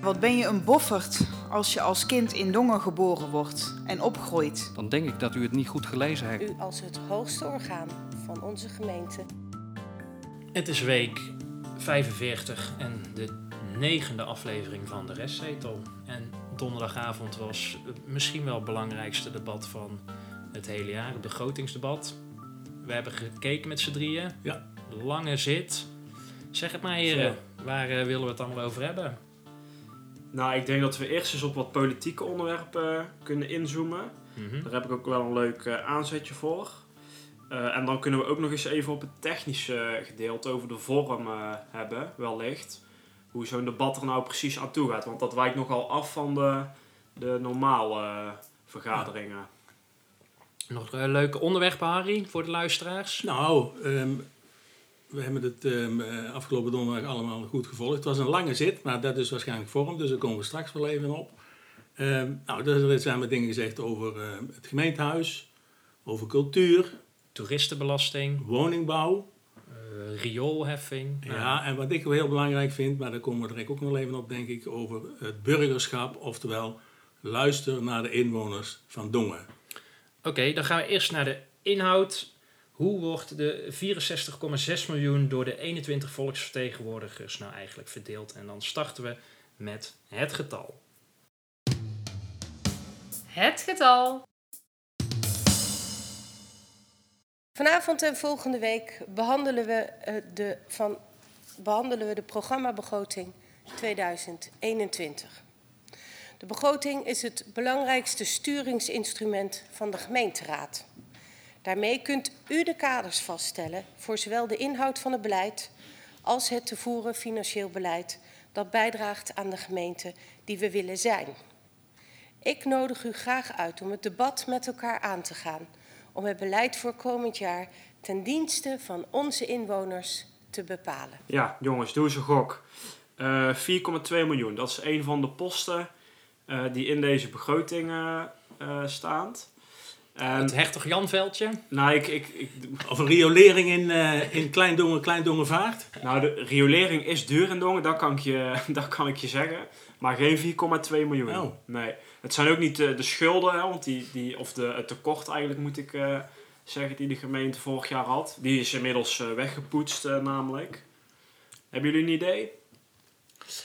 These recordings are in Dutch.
Wat ben je een boffert als je als kind in Dongen geboren wordt en opgroeit? Dan denk ik dat u het niet goed gelezen heeft. U als het hoogste orgaan van onze gemeente. Het is week 45 en de negende aflevering van de restzetel. En donderdagavond was misschien wel het belangrijkste debat van het hele jaar, het begrotingsdebat. We hebben gekeken met z'n drieën. Ja. Lange zit. Zeg het maar heren, waar eh, willen we het allemaal over hebben? Nou, ik denk dat we eerst eens op wat politieke onderwerpen kunnen inzoomen. Mhm. Daar heb ik ook wel een leuk eh, aanzetje voor. Eh, en dan kunnen we ook nog eens even op het technische gedeelte over de vorm eh, hebben, wellicht. Hoe zo'n debat er nou precies aan toe gaat. Want dat wijkt nogal af van de, de normale eh, vergaderingen. Nog eh, leuke onderwerpen, Harry, voor de luisteraars? Nou, ehm, we hebben het ehm, eh, afgelopen donderdag allemaal goed gevolgd. Het was een lange zit, maar dat is waarschijnlijk vorm, dus daar komen we straks wel even op. Ehm, nou, er zijn wat dingen gezegd over ehm, het gemeentehuis, over cultuur, Toeristenbelasting, woningbouw. eh, rioolheffing. Ja, en wat ik wel heel belangrijk vind, maar daar komen we direct ook nog even op, denk ik, over het burgerschap, oftewel luister naar de inwoners van Dongen. Oké, dan gaan we eerst naar de inhoud. Hoe wordt de 64,6 miljoen door de 21 volksvertegenwoordigers nou eigenlijk verdeeld? En dan starten we met het getal. Het getal. Vanavond en volgende week behandelen we, eh, de, van, behandelen we de programmabegroting 2021. De begroting is het belangrijkste sturingsinstrument van de gemeenteraad. Daarmee kunt u de kaders vaststellen voor zowel de inhoud van het beleid als het te voeren financieel beleid dat bijdraagt aan de gemeente die we willen zijn. Ik nodig u graag uit om het debat met elkaar aan te gaan, om het beleid voor komend jaar ten dienste van onze inwoners te bepalen. Ja, jongens, doe eens een gok. Eh 4,2 miljoen, dat is een van de posten eh, die in deze begroting eh, eh, staat. En, Het Hertog Janveldje. nou, ik, ik, ik, Of een riolering in, eh in Kleindongen, Kleindongen Vaart. nou, de riolering is duur in Dongen, dat kan ik je, dat kan ik je zeggen. Maar geen 4,2 miljoen. Oh. Nee. Het zijn ook niet de, de schulden, hè, want die, die, of de, het tekort eigenlijk moet ik eh, zeggen, die de gemeente vorig jaar had. Die is inmiddels eh, weggepoetst eh, namelijk. Hebben jullie een idee?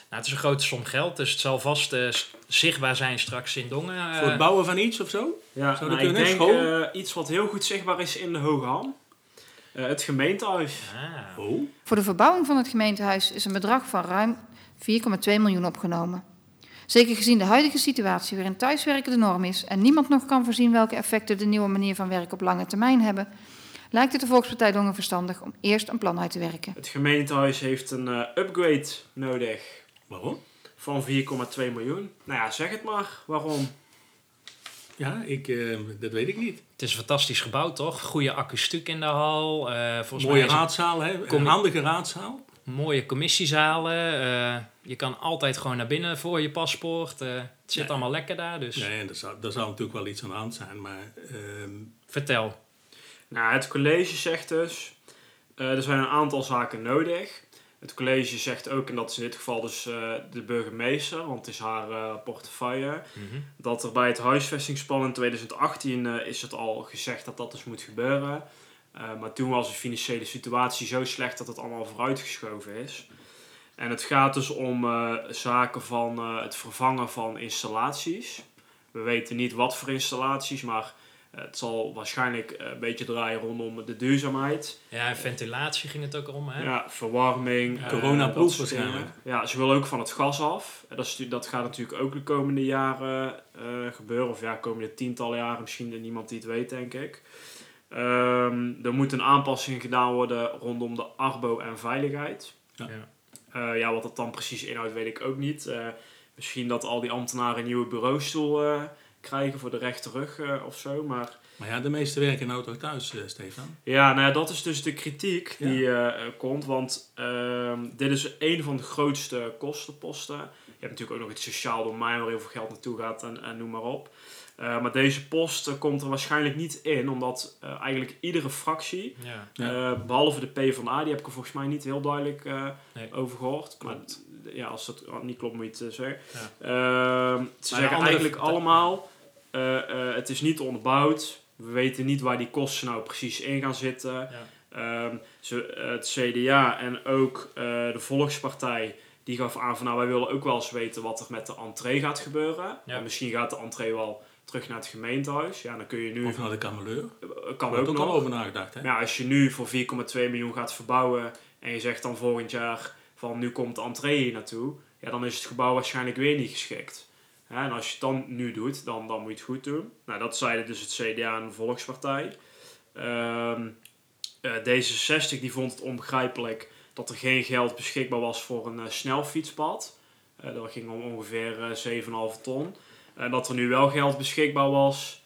Nou, het is een grote som geld, dus het zal vast eh, zichtbaar zijn straks in Dongen. eh. Voor het bouwen van iets of zo? Ja, Zou nou, dat ik kunnen? denk eh, iets wat heel goed zichtbaar is in de Hoge Ham. Eh, het gemeentehuis. Ah. Oh. Voor de verbouwing van het gemeentehuis is een bedrag van ruim 4,2 miljoen opgenomen. Zeker gezien de huidige situatie waarin thuiswerken de norm is en niemand nog kan voorzien welke effecten de nieuwe manier van werken op lange termijn hebben, lijkt het de Volkspartij Dongen verstandig om eerst een plan uit te werken. Het gemeentehuis heeft een eh, upgrade nodig Waarom? van 4,2 miljoen. Nou ja, zeg het maar. Waarom? Ja, ik, eh, dat weet ik niet. Het is een fantastisch gebouw, toch? Goede akoestiek in de hal. eh, volgens Mooie mij raadzaal, hè? Kom- Een handige raadzaal. mooie commissiezalen. eh, je kan altijd gewoon naar binnen voor je paspoort. eh, het zit Nee. allemaal lekker daar, dus Nee, en daar zou, daar zou natuurlijk wel iets aan de hand zijn, maar ehm, vertel. Nou, het college zegt dus, eh, er zijn een aantal zaken nodig. Het college zegt ook, en dat is in dit geval dus eh, de burgemeester, want het is haar eh, portefeuille, dat er bij het huisvestingsplan in 2018 eh, is het al gezegd dat dat dus moet gebeuren. Maar toen was de financiële situatie zo slecht dat het allemaal vooruitgeschoven is. En het gaat dus om zaken van het vervangen van installaties. We weten niet wat voor installaties, maar het zal waarschijnlijk eh, een beetje draaien rondom de duurzaamheid. Ja, en ventilatie ging het ook om, hè? Ja, verwarming. Eh, Coronaproof dingen. waarschijnlijk. Ja, ze willen ook van het gas af. En Dat, is, dat gaat natuurlijk ook de komende jaren eh, gebeuren. Of ja, komende tientallen jaren. Misschien niemand die het weet, denk ik. Ehm, er moet een aanpassing gedaan worden rondom de arbo en veiligheid. Ja. Ja. Eh, ja, wat dat dan precies inhoudt, weet ik ook niet. Eh, misschien dat al die ambtenaren een nieuwe bureaustoel eh, krijgen voor de rechterrug eh, of zo. Maar Maar ja, de meeste werken nou toch thuis, eh, Stefan? ja, nou ja, dat is dus de kritiek Ja. die eh, komt. Want ehm, dit is een van de grootste kostenposten. Je hebt natuurlijk ook nog het sociaal domein waar heel veel geld naartoe gaat en, en noem maar op. Eh, maar deze post komt er waarschijnlijk niet in, omdat eh, eigenlijk iedere fractie, Ja. Eh, behalve de PvdA, die heb ik er volgens mij niet heel duidelijk eh, Nee. over gehoord. Maar ja, als dat niet klopt, moet je het zeggen. Ja. Ehm, ze de zeggen eigenlijk allemaal, het is niet onderbouwd. We weten niet waar die kosten nou precies in gaan zitten. Ja. Ehm, ze, eh, het CDA en ook eh, de Volkspartij, die gaf aan van nou, wij willen ook wel eens weten wat er met de entree gaat gebeuren. Ja. En misschien gaat de entree wel terug naar het gemeentehuis. Ja, dan kun je nu... Of naar de kameleur? eh, Daar kan heb ook nog. al over nagedacht, hè? Ja, als je nu voor 4,2 miljoen gaat verbouwen en je zegt dan volgend jaar van nu komt de entree hier naartoe, ja, dan is het gebouw waarschijnlijk weer niet geschikt. En als je het dan nu doet, dan, dan moet je het goed doen. Nou, dat zeiden dus het CDA en de Volkspartij. Ehm, eh, D66 die vond het onbegrijpelijk dat er geen geld beschikbaar was voor een eh, snelfietspad. Eh, dat ging om ongeveer eh 7,5 ton. En dat er nu wel geld beschikbaar was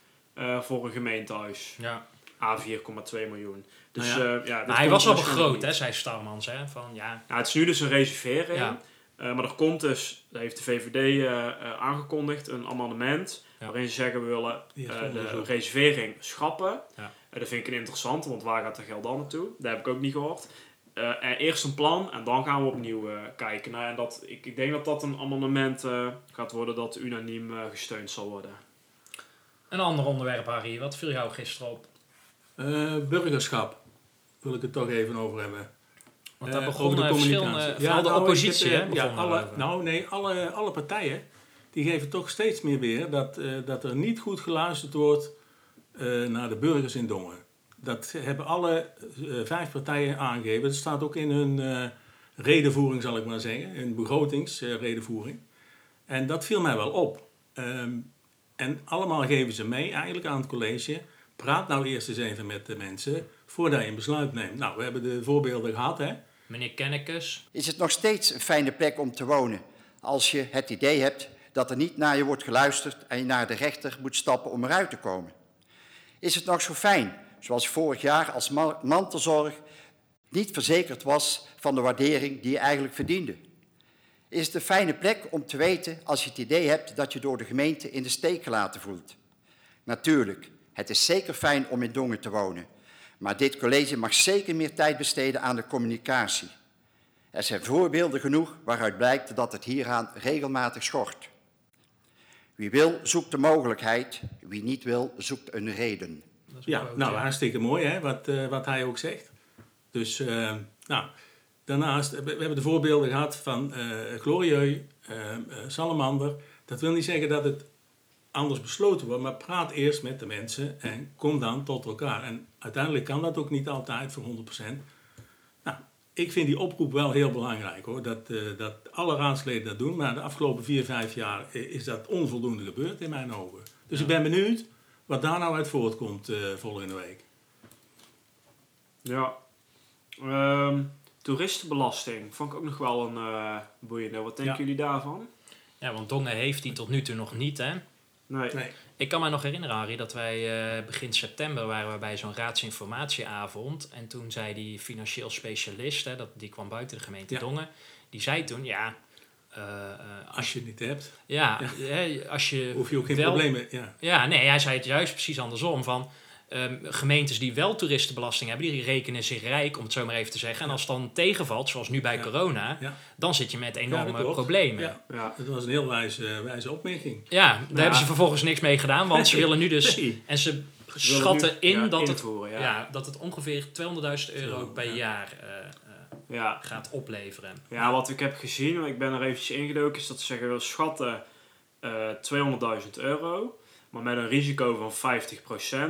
voor een gemeentehuis. Ja. A 4,2 miljoen. Dus Nou ja, Maar hij komt was al waarschijnlijk begroot, hè, zei Starmans. Hè? Van, ja, Nou, het is nu dus een reservering. Ja. Eh, maar er komt dus, dat heeft de VVD eh, eh, aangekondigd, een amendement. Ja. Waarin ze zeggen we willen eh, de reservering schrappen. Ja. Dat vind ik een interessante, want waar gaat er geld dan naartoe? Dat heb ik ook niet gehoord. Eh, eerst een plan en dan gaan we opnieuw eh, kijken. Nou, en dat, ik, ik denk dat dat een amendement gaat worden dat unaniem eh, gesteund zal worden. een ander onderwerp, Harry. Wat viel jou gisteren op? Eh, burgerschap. Wil ik het toch even over hebben. Want Eh, daar over begonnen de verschillende... communicatie. Vooral de nou, oppositie, ik heb, hè? eh, Ja, alle, daarover. nou nee, alle, alle partijen die geven toch steeds meer weer dat, eh, dat er niet goed geluisterd wordt eh, naar de burgers in Dongen. Dat hebben alle eh, vijf partijen aangegeven. Dat staat ook in hun eh, redenvoering, zal ik maar zeggen. Hun begrotingsredenvoering. en dat viel mij wel op. Ehm, en allemaal geven ze mee eigenlijk aan het college. Praat nou eerst eens even met de mensen voordat je een besluit neemt. Nou, we hebben de voorbeelden gehad, hè. Meneer Kennekes. is het nog steeds een fijne plek om te wonen als je het idee hebt dat er niet naar je wordt geluisterd en je naar de rechter moet stappen om eruit te komen? Is het nog zo fijn, zoals vorig jaar als ma- mantelzorg niet verzekerd was van de waardering die je eigenlijk verdiende? Is het een fijne plek om te weten als je het idee hebt dat je door de gemeente in de steek gelaten voelt? Natuurlijk, het is zeker fijn om in Dongen te wonen, maar dit college mag zeker meer tijd besteden aan de communicatie. Er zijn voorbeelden genoeg waaruit blijkt dat het hieraan regelmatig schort. Wie wil, zoekt de mogelijkheid. Wie niet wil, zoekt een reden. Ja, nou hartstikke mooi hè, wat, eh, wat hij ook zegt. Dus, eh, nou, daarnaast, we, we hebben de voorbeelden gehad van eh Glorieux, eh, eh, Salamander. Dat wil niet zeggen dat het anders besloten wordt, maar praat eerst met de mensen en kom dan tot elkaar. En uiteindelijk kan dat ook niet altijd voor 100%. Nou, ik vind die oproep wel heel belangrijk hoor, dat, eh, dat alle raadsleden dat doen. Maar de afgelopen vier, vijf jaar eh, is dat onvoldoende gebeurd in mijn ogen. Dus ik ben benieuwd wat daar nou uit voortkomt eh, volgende week. Ja. Ehm, toeristenbelasting vond ik ook nog wel een eh boeiende. Wat denken Ja. jullie daarvan? Ja, want Dongen heeft die tot nu toe nog niet, hè? Nee. Nee. Ik kan me nog herinneren, Harry, dat wij eh, begin september waren we bij zo'n raadsinformatieavond. En toen zei die financieel specialist, hè, dat, die kwam buiten de gemeente Ja. Dongen, die zei toen, ja, eh, eh, Als je het niet hebt, ja, hè, als je hoef je ook geen wel- problemen. Ja. Ja, nee, hij zei het juist precies andersom. Van, ehm, gemeentes die wel toeristenbelasting hebben, die rekenen zich rijk, om het zo maar even te zeggen. En als het dan tegenvalt, zoals nu bij Ja. corona, Ja. dan zit je met Ja, enorme problemen. Ja. Ja, Ja. Dat was een heel wijze, wijze opmerking. daar hebben ze vervolgens niks mee gedaan, want ze willen nu dus... Nee. En ze schatten nu- in ja, dat, het, invoeren, ja. ja. dat het ongeveer 200.000 euro per ja. jaar eh, eh, Ja. gaat opleveren. ja, wat ik heb gezien, ik ben er eventjes ingedoken, is dat ze zeggen we schatten eh 200.000 euro, maar met een risico van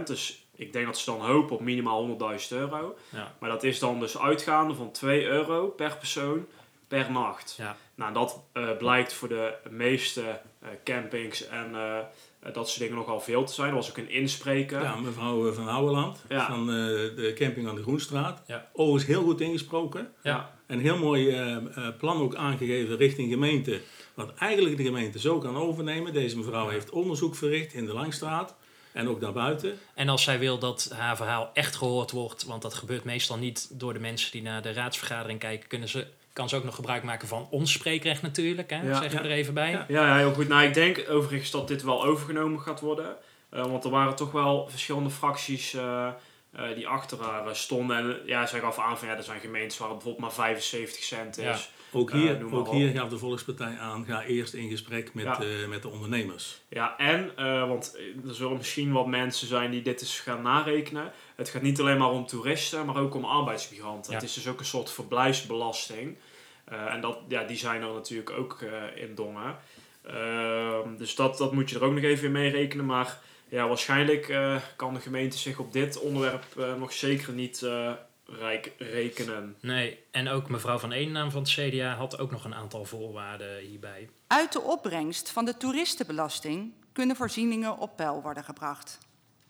50%. Dus ik denk dat ze dan hopen op minimaal 100.000 euro. Ja. Maar dat is dan dus uitgaande van 2 euro per persoon per nacht. Ja. Nou, dat eh, blijkt voor de meeste eh, campings en eh, dat soort dingen nogal veel te zijn. Er was ook een inspreker. Ja, mevrouw Van Houweland Ja. van eh, de camping aan de Groenstraat. Ja. Overigens heel goed ingesproken. Ja. En heel mooi eh, eh, plan ook aangegeven richting gemeente. Wat eigenlijk de gemeente zo kan overnemen. Deze mevrouw heeft onderzoek verricht in de Langstraat. En ook daarbuiten. En als zij wil dat haar verhaal echt gehoord wordt, want dat gebeurt meestal niet door de mensen die naar de raadsvergadering kijken, kunnen ze, kan ze ook nog gebruik maken van ons spreekrecht natuurlijk. Hè? Ja. zeggen we Ja. er even bij. Ja. Ja, ja, heel goed. Nou, ik denk overigens dat dit wel overgenomen gaat worden. Eh, want er waren toch wel verschillende fracties eh, eh, die achter haar stonden. En ja, zij gaf aan van ja, er zijn gemeentes waar het bijvoorbeeld maar 75 cent is. Ja. Ook Eh, hier, ook hier gaf de Volkspartij aan. Ga eerst in gesprek met, Ja. eh, met de ondernemers. Ja, en, eh, want er zullen misschien wat mensen zijn die dit eens gaan narekenen. Het gaat niet alleen maar om toeristen, maar ook om arbeidsmigranten. Ja. Het is dus ook een soort verblijfsbelasting. Eh, en dat, ja, die zijn er natuurlijk ook eh, in Dongen. Ehm, dus dat, dat moet je er ook nog even in meerekenen. Maar ja, waarschijnlijk eh, kan de gemeente zich op dit onderwerp eh, nog zeker niet eh, rijk rekenen. Nee, en ook mevrouw van Eennaam van het CDA had ook nog een aantal voorwaarden hierbij. Uit de opbrengst van de toeristenbelasting kunnen voorzieningen op peil worden gebracht.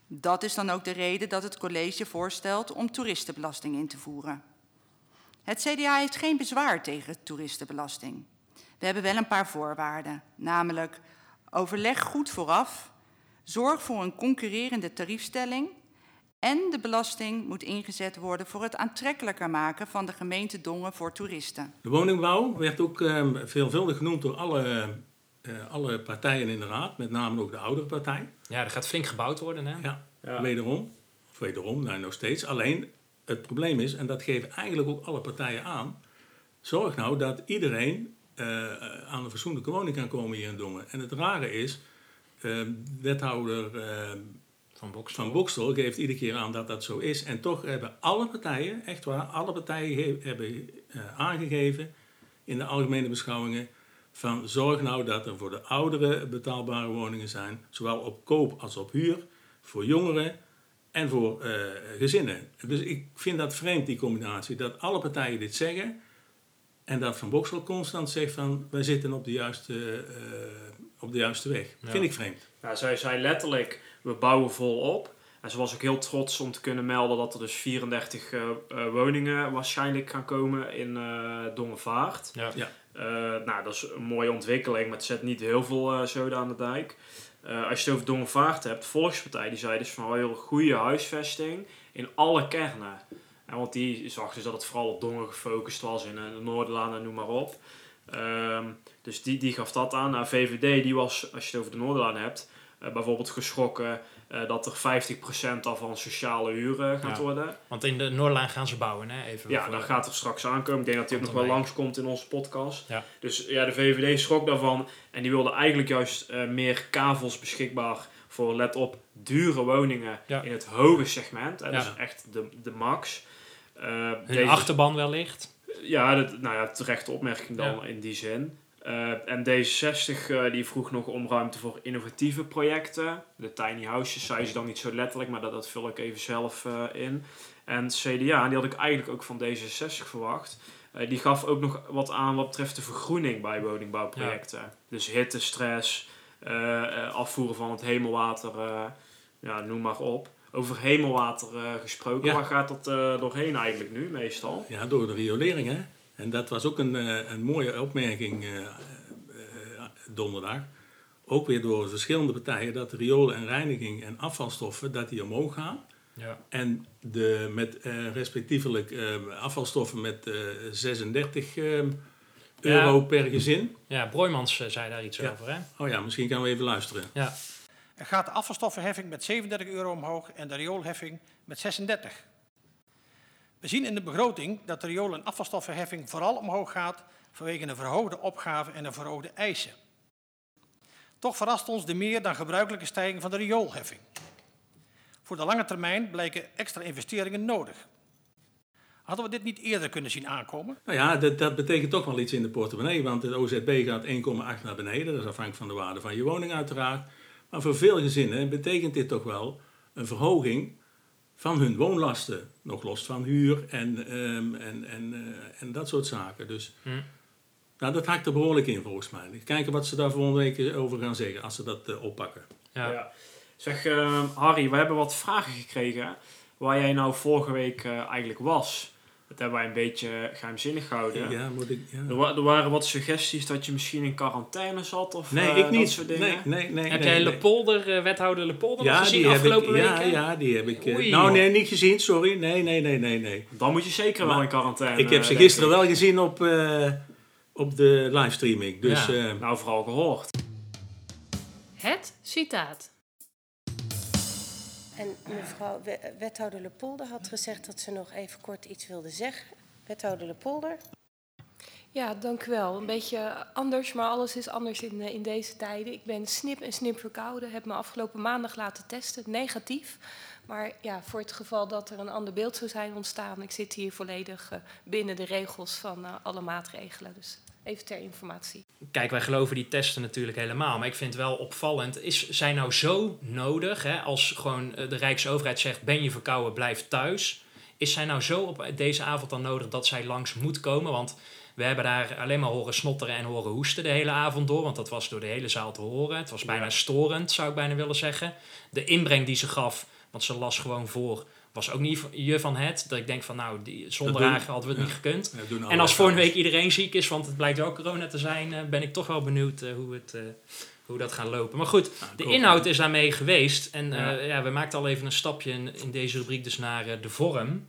Dat is dan ook de reden dat het college voorstelt om toeristenbelasting in te voeren. Het CDA heeft geen bezwaar tegen toeristenbelasting. We hebben wel een paar voorwaarden, namelijk overleg goed vooraf, zorg voor een concurrerende tariefstelling en de belasting moet ingezet worden voor het aantrekkelijker maken van de gemeente Dongen voor toeristen. De woningbouw werd ook eh, veelvuldig genoemd door alle, eh, alle partijen in de raad. Met name ook de oudere partij. Ja, er gaat flink gebouwd worden. Hè? Ja, Ja. wederom. Of wederom, nou nog steeds. Alleen, het probleem is, en dat geven eigenlijk ook alle partijen aan... Zorg nou dat iedereen eh, aan een fatsoenlijke woning kan komen hier in Dongen. En het rare is, eh, wethouder eh, Van Bokstel. van geeft iedere keer aan dat dat zo is. En toch hebben alle partijen, echt waar, alle partijen hebben eh, aangegeven in de algemene beschouwingen van zorg nou dat er voor de ouderen betaalbare woningen zijn, zowel op koop als op huur, voor jongeren en voor eh, gezinnen. Dus ik vind dat vreemd, die combinatie, dat alle partijen dit zeggen en dat Van Bokstel constant zegt van wij zitten op de juiste, eh, op de juiste weg. Ja. Vind ik vreemd. Ja, zij zei letterlijk, we bouwen volop. En ze was ook heel trots om te kunnen melden dat er dus 34 eh, eh, woningen waarschijnlijk gaan komen in eh Dongevaart. Ja. Ja. Eh, nou, dat is een mooie ontwikkeling, maar het zet niet heel veel zoden aan de dijk. Eh, als je het over Dongevaart hebt, de Volkspartij die zei dus van wel heel goede huisvesting in alle kernen. En want die zag dus dat het vooral op Dongen gefocust was in de Noorderlaan en noem maar op. Ehm, dus die, die gaf dat aan. Nou, VVD die was, als je het over de Noorderlaan hebt, eh, bijvoorbeeld geschrokken eh, dat er 50% al van sociale huren gaat Ja. worden. Want in de Noordlaan gaan ze bouwen, hè? Even Ja, dat gaat er straks aankomen. Ik denk dat hij ook nog wel erbij. langskomt in onze podcast. Ja. Dus ja, de VVD schrok daarvan. En die wilde eigenlijk juist eh, meer kavels beschikbaar voor, let op, dure woningen Ja. in het hoge segment. Hè, Ja. Dus echt de, de max. Hun deze- achterban wellicht. ja, dat, nou ja, terechte opmerking dan in die zin. Eh, en D66 eh, die vroeg nog om ruimte voor innovatieve projecten. De tiny houses zei ze dan niet zo letterlijk, maar dat, dat vul ik even zelf eh, in. En CDA, die had ik eigenlijk ook van D66 verwacht. Die gaf ook nog wat aan wat betreft de vergroening bij woningbouwprojecten. Dus hittestress, eh, eh, afvoeren van het hemelwater, ja, noem maar op. Over hemelwater gesproken, Ja. waar gaat dat doorheen eigenlijk nu meestal? Ja, door de riolering, hè. En dat was ook een, eh, een mooie opmerking eh, eh, donderdag. Ook weer door verschillende partijen, dat de riool en reiniging en afvalstoffen, dat die omhoog gaan. Ja. En de, met eh, respectievelijk eh, afvalstoffen met eh, 36 eh, euro per gezin. Ja, Broijmans zei daar iets Ja. over, hè? Oh ja, misschien gaan we even luisteren. Ja. Er gaat de afvalstoffenheffing met 37 euro omhoog en de rioolheffing met 36. We zien in de begroting dat de riool- en afvalstoffenheffing vooral omhoog gaat vanwege een verhoogde opgave en een verhoogde eisen. Toch verrast ons de meer dan gebruikelijke stijging van de rioolheffing. Voor de lange termijn blijken extra investeringen nodig. Hadden we dit niet eerder kunnen zien aankomen? Nou ja, dat, dat betekent toch wel iets in de portemonnee, want de OZB gaat 1,8 naar beneden. Dat is afhankelijk van de waarde van je woning uiteraard. Maar voor veel gezinnen betekent dit toch wel een verhoging van hun woonlasten. Nog los van huur en, ehm, en, en, eh, en dat soort zaken. Dus Hm. Nou, dat haakt er behoorlijk in volgens mij. Kijken wat ze daar volgende week over gaan zeggen als ze dat uh, oppakken. Ja. ja. Zeg, uh, Harry, we hebben wat vragen gekregen waar jij nou vorige week uh, eigenlijk was. Dat hebben wij een beetje geheimzinnig gehouden. Ja, moet ik, ja. Er, er, waren wat suggesties dat je misschien in quarantaine zat of nee, uh, ik niet. dat soort dingen. Nee, nee, nee. Heb nee, jij nee. Lepolder, uh, wethouder Lepolder ja, gezien die afgelopen heb ik, weken? Ja, ja, die heb ik. Oei, nou, nee, niet gezien, sorry. Nee, nee, nee, nee, nee. Dan moet je zeker maar wel in quarantaine. Ik heb ze gisteren wel gezien op, uh, op de livestreaming. Dus, ja. nou, vooral gehoord. Het citaat. En mevrouw wethouder Lepolder had gezegd dat ze nog even kort iets wilde zeggen. Wethouder Lepolder. Ja, dank u wel. Een beetje anders, maar alles is anders in, in deze tijden. Ik ben snip en snip verkouden. Heb me afgelopen maandag laten testen, negatief. Maar ja, voor het geval dat er een ander beeld zou zijn ontstaan, ik zit hier volledig uh, binnen de regels van uh, alle maatregelen. Dus even ter informatie. Kijk, wij geloven die testen natuurlijk helemaal. Maar ik vind het wel opvallend. Is zij nou zo nodig, hè, als gewoon de Rijksoverheid zegt: ben je verkouden, blijf thuis. Is zij nou zo op deze avond dan nodig dat zij langs moet komen? Want we hebben daar alleen maar horen snotteren en horen hoesten de hele avond door. Want dat was door de hele zaal te horen. Het was bijna ja. storend, zou ik bijna willen zeggen. De inbreng die ze gaf, want ze las gewoon voor, was ook niet je van het. Dat ik denk van nou, die, zonder haar hadden we het ja. niet gekund. Ja, en als volgende week iedereen ziek is, want het blijkt wel corona te zijn, uh, ben ik toch wel benieuwd uh, hoe, het, uh, hoe dat gaat lopen. Maar goed, de inhoud is daarmee geweest. En ja. ja. we maakten al even een stapje in, in deze rubriek dus naar de vorm.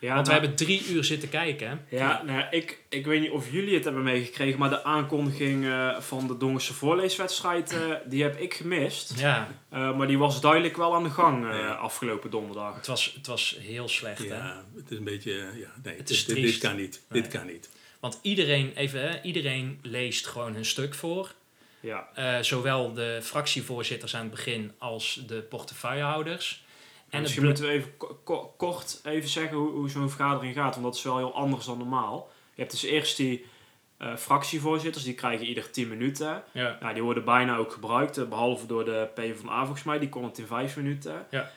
Ja, Want nou, we hebben drie uur zitten kijken. Ja, nou, ik, ik weet niet of jullie het hebben meegekregen, maar de aankondiging uh, van de Dongense voorleeswedstrijd, uh, die heb ik gemist. Ja. Uh, maar die was duidelijk wel aan de gang afgelopen donderdag. Het was, het was heel slecht, ja, hè? het is een beetje, ja, nee, het is dit, dit, kan niet. Nee. Dit kan niet. Want iedereen, even, hè, iedereen leest gewoon hun stuk voor. Ja. zowel de fractievoorzitters aan het begin als de portefeuillehouders. En misschien moeten we even ko kort even zeggen hoe, hoe zo'n vergadering gaat, want dat is wel heel anders dan normaal. Je hebt dus eerst die uh, fractievoorzitters, die krijgen ieder 10 minuten. Ja. Nou, die worden bijna ook gebruikt, behalve door de PvdA volgens mij, die kon het in 5 minuten. Ja.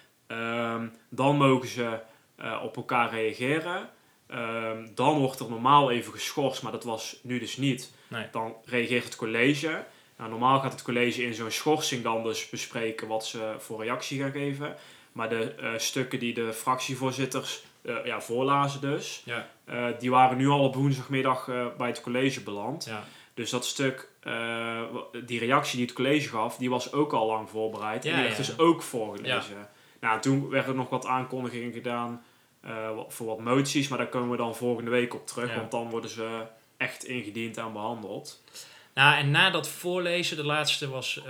Um, dan mogen ze uh, op elkaar reageren. Um, dan wordt er normaal even geschorst, maar dat was nu dus niet. Nee. Dan reageert het college. Nou, normaal gaat het college in zo'n schorsing dan dus bespreken wat ze voor reactie gaan geven. Maar de uh, stukken die de fractievoorzitters uh, ja, voorlazen dus, ja. uh, die waren nu al op woensdagmiddag bij het college beland. Ja. Dus dat stuk, die reactie die het college gaf, die was ook al lang voorbereid. En die werd dus ook voorgelezen. Nou, toen werden nog wat aankondigingen gedaan voor wat moties, maar daar komen we dan volgende week op terug, want dan worden ze echt ingediend en behandeld. Nou, en na dat voorlezen, de laatste was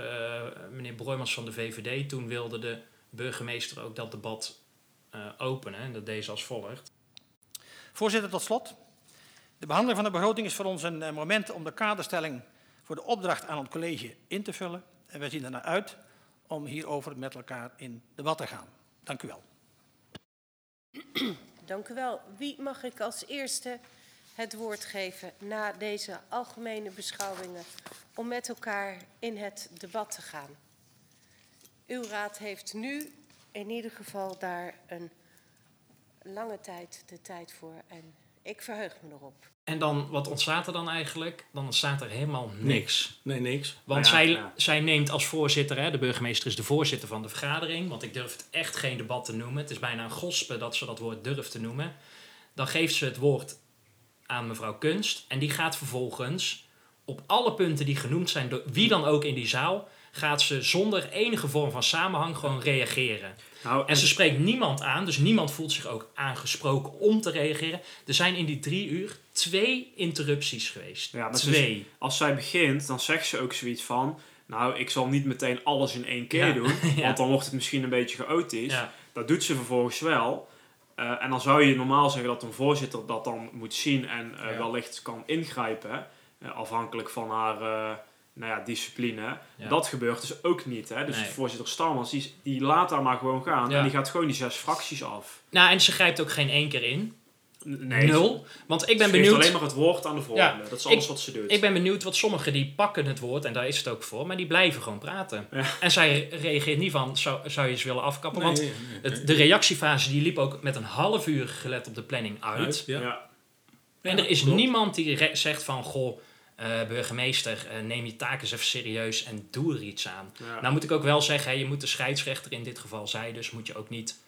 meneer Broijmans van de VVD, toen wilde de burgemeester ook dat debat uh, openen. En dat deed ze als volgt. Voorzitter, tot slot. De behandeling van de begroting is voor ons een uh, moment om de kaderstelling voor de opdracht aan het college in te vullen. En wij zien ernaar uit om hierover met elkaar in debat te gaan. Dank u wel. Dank u wel. Wie mag ik als eerste het woord geven na deze algemene beschouwingen om met elkaar in het debat te gaan? Uw raad heeft nu in ieder geval daar een lange tijd de tijd voor en ik verheug me erop. En dan, wat ontstaat er dan eigenlijk? Dan ontstaat er helemaal niks. Nee, niks. Want ja, zij, ja. zij neemt als voorzitter, hè, de burgemeester is de voorzitter van de vergadering, want ik durf het echt geen debat te noemen. Het is bijna een gospe dat ze dat woord durft te noemen. Dan geeft ze het woord aan mevrouw Kunst en die gaat vervolgens op alle punten die genoemd zijn, door wie dan ook in die zaal, gaat ze zonder enige vorm van samenhang gewoon reageren. Nou, En ze spreekt niemand aan, dus niemand voelt zich ook aangesproken om te reageren. Er zijn in die drie uur twee interrupties geweest. Ja, twee. als zij begint, dan zegt ze ook zoiets van... Nou, ik zal niet meteen alles in één keer Ja. doen, Ja. want dan wordt het misschien een beetje chaotisch. Ja. Dat doet ze vervolgens wel. Eh, en dan zou je normaal zeggen dat een voorzitter dat dan moet zien en eh, wellicht kan ingrijpen, eh, afhankelijk van haar nou ja, discipline. Ja. Dat gebeurt dus ook niet. Hè? Dus Nee. voorzitter Stalmans, die, die laat daar maar gewoon gaan Ja. en die gaat gewoon die zes fracties af. Nou, en ze grijpt ook geen één keer in. Nee, Nul. Want ik ben Ze benieuwd. alleen maar het woord aan de volgende. Ja, Dat is alles ik- wat ze doet. Ik ben benieuwd wat sommigen die pakken het woord, en daar is het ook voor, maar die blijven gewoon praten. En zij reageert niet van, zou, zou je eens willen afkappen? Nee, Want nee, nee. het, de reactiefase die liep ook met een half uur gelet op de planning uit. Uit, ja. ja. En er is klopt. niemand die zegt van, goh, eh, burgemeester, eh, neem je taken eens even serieus en doe er iets aan. Ja. Nou moet ik ook wel zeggen, hè, je moet de scheidsrechter in dit geval zij, dus moet je ook niet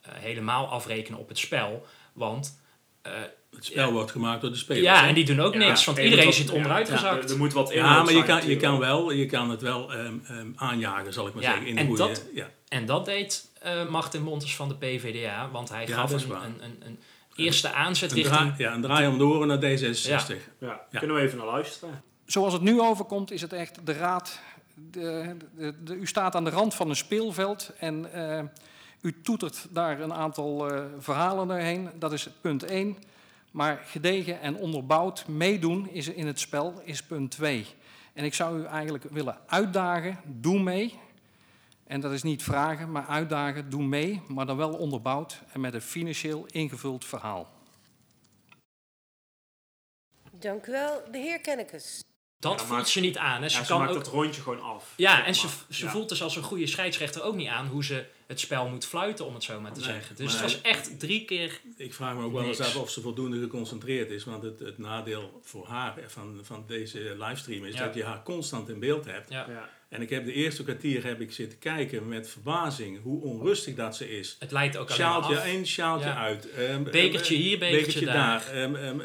eh, helemaal afrekenen op het spel. Want eh, Het spel wordt gemaakt door de spelers. ja, hè? en die doen ook Ja, niks, want er iedereen zit onderuit ja, gezakt. Er, er moet wat in. Ja, maar je kan, je, kan wel, je kan het wel ehm, ehm, aanjagen, zal ik maar Ja, zeggen. In de en goede, dat- ja. En dat deed eh Martin Montes van de PVDA, want hij Ja, gaf een, een, een eerste aanzet Een, richting... draai, ja, een draai om de oren naar D66. Ja. Ja, Ja. kunnen we even naar luisteren. Zoals het nu overkomt, is het echt de raad. De, de, de- u staat aan de rand van een speelveld en eh, u toetert daar een aantal eh, verhalen doorheen. Dat is punt 1. Maar gedegen en onderbouwd meedoen is in het spel is punt 2. En ik zou u eigenlijk willen uitdagen, doe mee. En dat is niet vragen, maar uitdagen, doe mee, maar dan wel onderbouwd en met een financieel ingevuld verhaal. Dank u wel, de heer Kennekes. Dat Ja, voelt maar- ze niet aan. Hè. Ze Ja, ze kan maakt ook... dat rondje gewoon af. Ja, en ze, ze Ja. voelt dus als een goede scheidsrechter ook niet aan hoe ze het spel moet fluiten, om het zo maar te Nee, zeggen. Dus maar- het was echt drie keer... Ik vraag me ook wel eens af of ze voldoende geconcentreerd is. Want het, het nadeel voor haar eh, van, van deze livestream is Ja. dat je haar constant in beeld hebt. Ja. En ik heb de eerste kwartier heb ik zitten kijken met verbazing hoe onrustig dat ze is. Het leidt ook alleen Sjaaltje af. in, sjaaltje Ja. uit. Ehm, Bekertje ehm, hier, bekertje daar.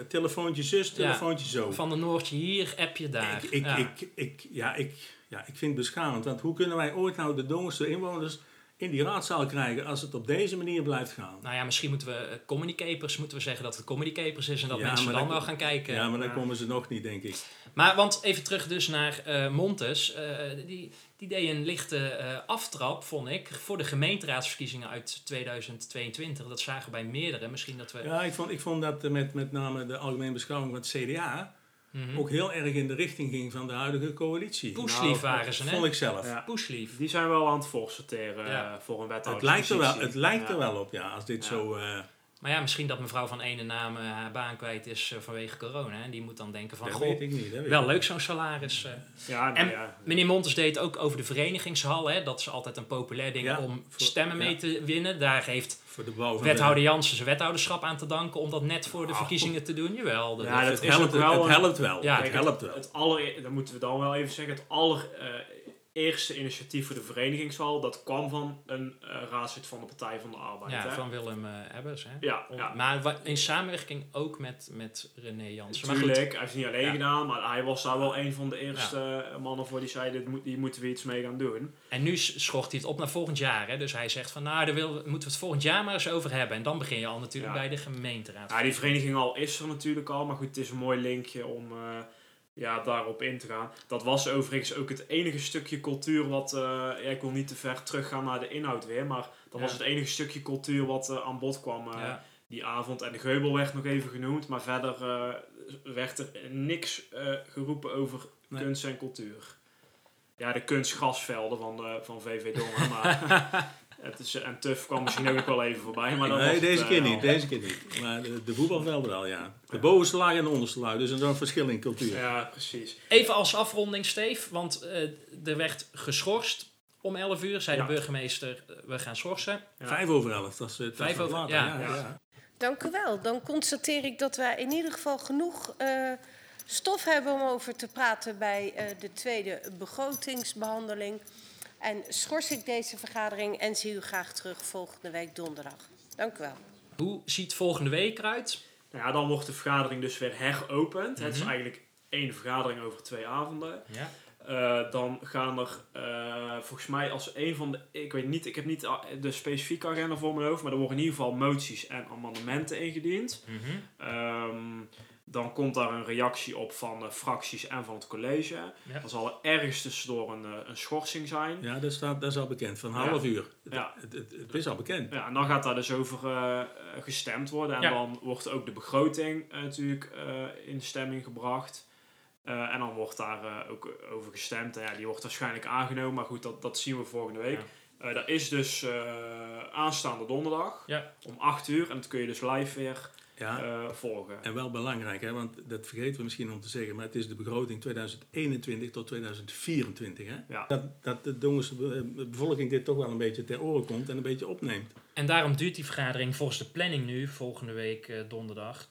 Telefoontje zus, telefoontje zo. Van de Noordje hier, appje daar. Ik, ik, ja. ik, ik, ja, ik, ja, ik vind het beschamend. Want hoe kunnen wij ooit nou de Dongerse inwoners in die raadzaal krijgen als het op deze manier blijft gaan? Nou ja, misschien moeten we eh, communicapers, moeten we zeggen dat het communicapers is en dat Ja, mensen dan dan- wel gaan kijken. Ja, maar dan komen ze nog niet, denk ik. Maar want even terug dus naar eh, Montes. eh, die, die deed een lichte eh, aftrap, vond ik, voor de gemeenteraadsverkiezingen uit 2022. Dat zagen bij meerdere. Misschien dat we... Ja, ik vond, ik vond dat met, met name de algemene beschouwing van het CDA Mhm. ook heel erg in de richting ging van de huidige coalitie. Poeslief Nou, waren ze, hè? Vond ik zelf. Ja. Poeslief. Die zijn wel aan het voorsorteren Ja. eh, voor een Het wethouder. lijkt, er wel, het lijkt er wel op, ja, als dit Ja. zo... Maar ja, misschien dat mevrouw van ene naam eh, haar baan kwijt is eh, vanwege corona. En die moet dan denken van, dat goh, weet ik niet. Wel ik leuk zo'n salaris. eh. Ja, nou En ja. Meneer Montes deed ook over de verenigingshal. Hè, dat is altijd een populair ding Ja, om voor- stemmen mee ja. te winnen. Daar heeft wethouder Jansen zijn wethouderschap aan te danken om dat net voor de verkiezingen te doen. Jawel, dat Ja, dat het, is helpt, wel het een- helpt wel. Ja, het helpt wel. Het aller, dat moeten we dan wel even zeggen, het allereerste initiatief voor de verenigingshal, dat kwam van een eh raadslid van de Partij van de Arbeid. ja, hè? van Willem eh Ebbers. Hè? ja, Om- ja. Maar in samenwerking ook met, met René Jansen. Maar Natuurlijk, hij heeft het niet alleen Ja. gedaan, maar hij was daar wel een van de eerste mannen voor die zei, dit moet, hier moeten we iets mee gaan doen. en nu schort hij het op naar volgend jaar. Hè? Dus hij zegt van, nou, daar wil, moeten we het volgend jaar maar eens over hebben. En dan begin je al natuurlijk bij de gemeenteraad. Ja, die vereniging al is er natuurlijk al, maar goed, het is een mooi linkje om eh, ja, daarop in te gaan. Dat was overigens ook het enige stukje cultuur wat, eh, ja, ik wil niet te ver teruggaan naar de inhoud weer, maar dat was het enige stukje cultuur wat eh, aan bod kwam eh, Ja. die avond. En de geubel werd nog even genoemd, maar verder werd er niks geroepen over Nee. kunst en cultuur. Ja, de kunstgrasvelden van, van VV Dongen, maar het is, en TUF kwam misschien ook nog wel even voorbij. Maar dan was nee, deze eh, keer al. niet. Deze keer niet. Maar de, de voetbalvelden wel, ja. De bovenste laag en de onderste laag. Dus er is een verschil in cultuur. Ja, precies. Even als afronding, Steef, want eh, er werd geschorst om 11 uur. Zei Ja. de burgemeester, eh, we gaan schorsen. Ja. Vijf over elf. Dat is het Vijf over- later. ja. ja, ja, Ja. Dank u wel. Dan constateer ik dat wij in ieder geval genoeg eh, stof hebben om over te praten bij eh, de tweede begrotingsbehandeling. En schors ik deze vergadering en zie u graag terug volgende week donderdag. Dank u wel. Hoe ziet volgende week eruit? Nou ja, dan wordt de vergadering dus weer heropend. Het is Mhm. eigenlijk één vergadering over twee avonden. Ja. Eh, dan gaan er eh, volgens mij als een van de... Ik weet niet, ik heb niet de specifieke agenda voor mijn hoofd. Maar er worden in ieder geval moties en amendementen ingediend. Mhm. Ehm, dan komt daar een reactie op van de fracties en van het college. Ja. Dan zal er ergens tussendoor een, eh, een schorsing zijn. Ja, dat, staat, dat is al bekend. Van een Ja. half uur. Het, Ja. het, het, het is al bekend. Ja, en dan gaat daar dus over eh, gestemd worden. En Ja. dan wordt ook de begroting eh, natuurlijk in stemming gebracht. En dan wordt daar ook over gestemd. En ja, die wordt waarschijnlijk aangenomen. Maar goed, dat, dat zien we volgende week. Eh dat is dus aanstaande donderdag Ja. om 8 uur. En dat kun je dus live weer Ja. eh, volgen. En wel belangrijk, hè, want dat vergeten we misschien om te zeggen, maar het is de begroting 2021 tot 2024. Hè? Ja. Dat, dat de Dongerse be- bevolking dit toch wel een beetje ter oren komt en een beetje opneemt. En daarom duurt die vergadering volgens de planning nu, volgende week eh, donderdag,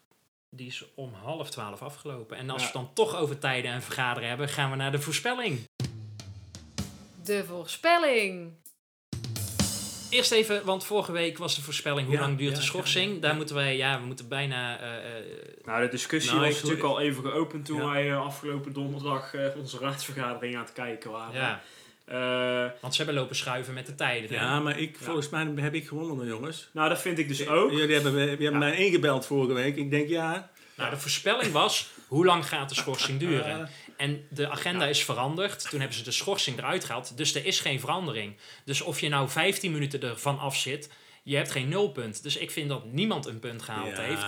die is om half twaalf afgelopen. En als Ja. we het dan toch over tijden en vergaderen hebben, gaan we naar de voorspelling. De voorspelling. Eerst even, want vorige week was de voorspelling hoe Ja, lang duurt ja, de schorsing. ja. Daar moeten wij, ja, we moeten bijna... eh, eh, Nou, de discussie Nou, was ik- natuurlijk al even geopend toen Ja. wij eh, afgelopen donderdag eh, onze raadsvergadering aan het kijken waren. ja, Eh, want ze hebben lopen schuiven met de tijden. Ja, maar ik, volgens mij heb ik gewonnen, jongens. nou, dat vind ik dus ook. Jullie hebben, jullie hebben mij ingebeld vorige week. Ik denk, ja... Nou, de voorspelling was, hoe lang gaat de schorsing duren? En de agenda is veranderd. Toen hebben ze de schorsing eruit gehaald. Dus er is geen verandering. Dus of je nou 15 minuten ervan af zit, je hebt geen nulpunt. Dus ik vind dat niemand een punt gehaald ja, heeft.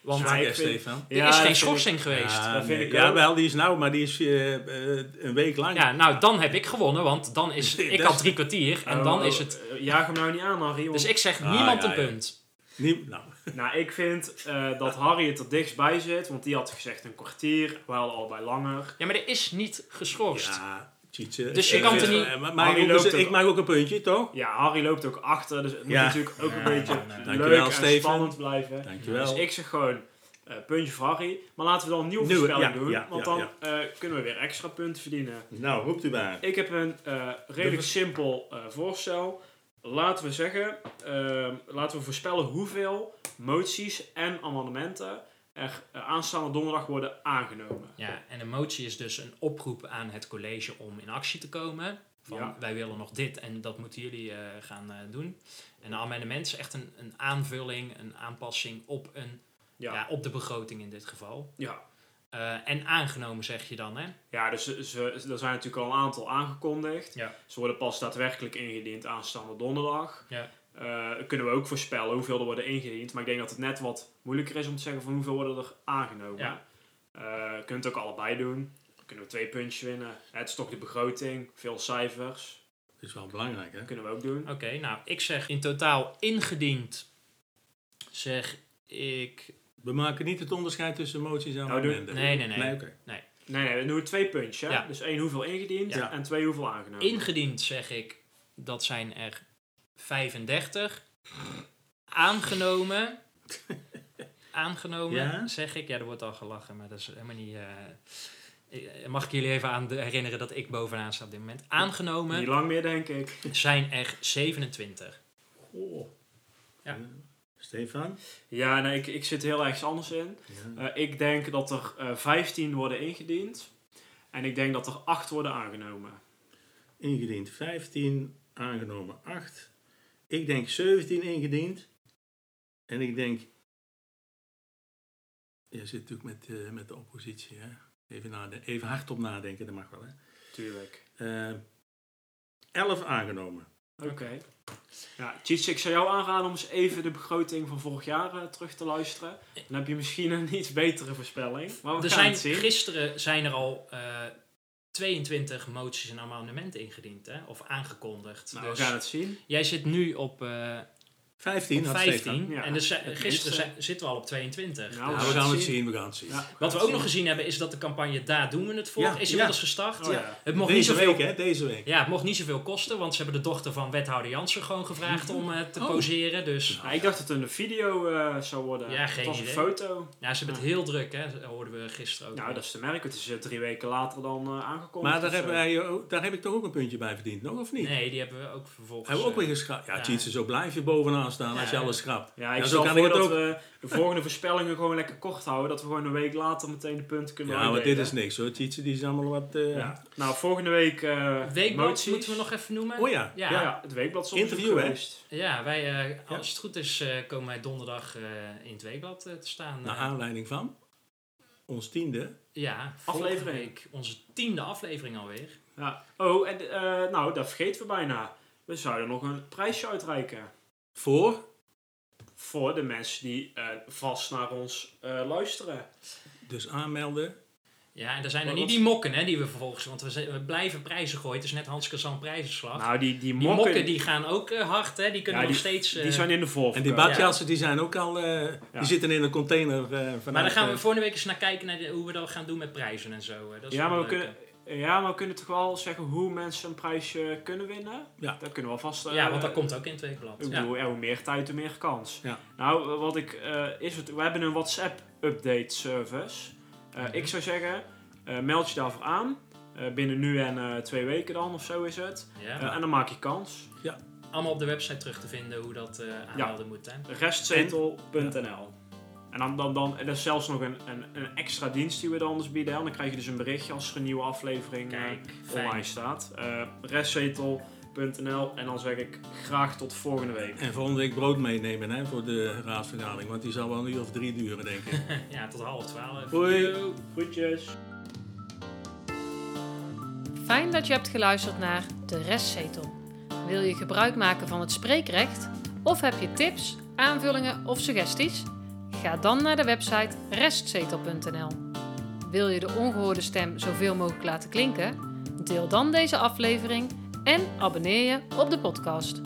Want hè, vind- Stefan. er Ja, is geen ik- schorsing geweest. Ja, dat vind nee. ik ja wel, die is nou, maar die is eh, eh, een week lang. Ja, nou, dan heb ik gewonnen, want dan is... Nee, Ik had drie kwartier en Oh, dan oh, is het... eh, jaag hem nou niet aan, Harry. Dus ik zeg Ah, niemand ja, een ja. punt. Nie- nou, Nou, ik vind eh, dat Harry het er dichtst bij zit, want die had gezegd een kwartier, wij hadden allebei langer. Ja, maar er is niet geschorst. ja. Dus je Ik kan er niet- eh, maar Harry ik, loopt eens- ook- ik mag ook een puntje, toch? Ja, Harry loopt ook achter, dus het moet Ja. natuurlijk ook een beetje nee, nee. leuk Dankjewel, en Steven. spannend blijven. Dankjewel. Dus ik zeg gewoon eh, puntje voor Harry, maar laten we dan een nieuwe Nieuwe, voorspelling ja, doen, ja, want ja, dan eh, kunnen we weer extra punten verdienen. Nou, roept u maar. Ik heb een eh, redelijk simpel eh, voorstel. Laten we zeggen, ehm, laten we voorspellen hoeveel moties en amendementen er eh, aanstaande donderdag worden aangenomen. Ja, en een motie is dus een oproep aan het college om in actie te komen. Van Ja. wij willen nog dit en dat moeten jullie eh, gaan eh, doen. En een amendement is echt een, een aanvulling, een aanpassing op, een, ja. Ja, op de begroting in dit geval. ja. Eh, en aangenomen zeg je dan, hè? ja dus ze, ze- er zijn natuurlijk al een aantal aangekondigd. Ja. Ze worden pas daadwerkelijk ingediend aanstaande donderdag. Ja. Eh, kunnen we ook voorspellen hoeveel er worden ingediend. Maar ik denk dat het net wat moeilijker is om te zeggen van hoeveel worden er aangenomen. Ja. Eh, je kunt het ook allebei doen. Dan kunnen we twee puntjes winnen. Het is toch de begroting, veel cijfers. Dat is wel belangrijk, hè? Dat kunnen we ook doen. Oké, nou, ik zeg in totaal ingediend, zeg ik... We maken niet het onderscheid tussen moties en Nou, amendementen. Nee, nee, nee. Nee, nee, we doen twee puntjes. Hè? Ja. Dus één hoeveel ingediend Ja. en twee hoeveel aangenomen. Ingediend zeg ik, dat zijn er 35. Aangenomen. Aangenomen, Ja? zeg ik. Ja, er wordt al gelachen, maar dat is helemaal niet... eh, mag ik jullie even aan de- herinneren dat ik bovenaan sta op dit moment. Aangenomen Niet lang meer, denk ik. zijn er 27. Goh. Ja. Stefan? Ja, nee, ik, ik zit heel ergens anders in. Ja. Eh, ik denk dat er eh 15 worden ingediend. En ik denk dat er 8 worden aangenomen. Ingediend 15, aangenomen 8. Ik denk 17 ingediend. En ik denk... Je zit natuurlijk met, eh, met de oppositie, hè? Even, even hardop nadenken, dat mag wel, hè? Tuurlijk. Eh 11 aangenomen. Oké. Ja, Tjits, ik zou jou aanraden om eens even de begroting van vorig jaar eh, terug te luisteren. Dan heb je misschien een iets betere voorspelling. Maar we Er gaan zijn, het zien. gisteren zijn er al eh 22 moties en amendementen ingediend, hè? of aangekondigd. Nou, dus we gaan het zien. jij zit nu op, eh 15 op had 15 Stefan. Ja. en dus, Het gisteren is, eh, zijn- zitten we al op 22. Nou, Dus we gaan het zien. zien, we gaan het zien. Ja, Wat we ook nog gezien hebben is dat de campagne Daar doen we het voor Ja, is ja. inmiddels gestart. Oh, ja. Het mocht niet Deze zoveel week, hè? Deze week. Ja, het mocht niet zoveel kosten, want ze hebben de dochter van wethouder Jansen gewoon gevraagd om eh, te Oh. poseren. Dus Ja, ik dacht dat het een video eh, zou worden. Ja, geen het was idee. een foto. ja, ze hebben het heel druk, hè, dat hoorden we gisteren ook. Nou, dat is te merken. Het is drie weken later dan eh, aangekondigd. Maar daar, hebben wij, daar heb ik toch ook een puntje bij verdiend, nog of niet? Nee, die hebben we ook vervolgens. Hebben we ook weer geschrapt? Ja. Tjitse, zo blijf je bovenaan staan Ja, als je ja. alles schrapt. Ja, ik Ja, zo stel kan voor ik het dat ook. we de volgende voorspellingen gewoon lekker kort houden. Dat we gewoon een week later meteen de punten kunnen Ja, maar dit is niks hoor. Tjitse, die is allemaal wat... eh, Ja. Nou, volgende week eh Weekblad moeten we nog even noemen. Oh ja. Ja, Ja, ja. het weekblad is Interview, geweest. wij, eh, als het goed is, eh, komen wij donderdag eh, in het weekblad eh, te staan. Naar aanleiding van ons tiende. ja, Aflevering. volgende week onze tiende aflevering alweer. Ja. Oh, en eh, nou, dat vergeten we bijna. We zouden nog een prijsje uitreiken. Voor? Voor de mensen die eh, vast naar ons eh, luisteren. Dus aanmelden. Ja, en er zijn er niet die mokken hè, die we vervolgens... Want we, we blijven prijzen gooien. Het is net Hans Kazan prijzenslag. Nou, die, die die mokken, die gaan ook eh, hard, hè. Die kunnen Ja, nog steeds... die zijn in de En voorverkoop. die badjassen die zijn ook al... eh, Ja. Die zitten in een container eh vanuit... maar dan gaan we volgende week eens naar kijken naar de- hoe we dat gaan doen met prijzen en zo. Dat is Ja, maar we leuk, kunnen... Ja, maar we kunnen toch wel zeggen hoe mensen een prijsje kunnen winnen? Ja. Dat kunnen we vast... ja, eh, want dat komt ook in het weekblad. Ik Ja. bedoel, ja, hoe meer tijd, hoe meer kans. Ja. Nou, wat ik, eh, is het, we hebben een WhatsApp-update service. Eh, Mhm. Ik zou zeggen, eh, meld je daarvoor aan. Eh, binnen nu en eh, twee weken dan, of zo is het. Ja. Eh, en dan maak je kans. Allemaal op de website terug te vinden hoe dat eh aanmelden moet. Hè? Restzetel.nl En dan, dan, dan, er is zelfs nog een, een, een extra dienst die we dan dus bieden. En dan krijg je dus een berichtje als er een nieuwe aflevering eh, Kijk, online staat. Eh restzetel.nl En dan zeg ik graag tot volgende week. En volgende week brood meenemen hè, voor de raadsvergadering, want die zal wel een uur of drie duren, denk ik. ja, tot half twaalf. Hoi. Groetjes. Fijn dat je hebt geluisterd naar De Restzetel. Wil je gebruik maken van het spreekrecht? Of heb je tips, aanvullingen of suggesties? Ga dan naar de website restzetel.nl. Wil je de ongehoorde stem zoveel mogelijk laten klinken? Deel dan deze aflevering en abonneer je op de podcast.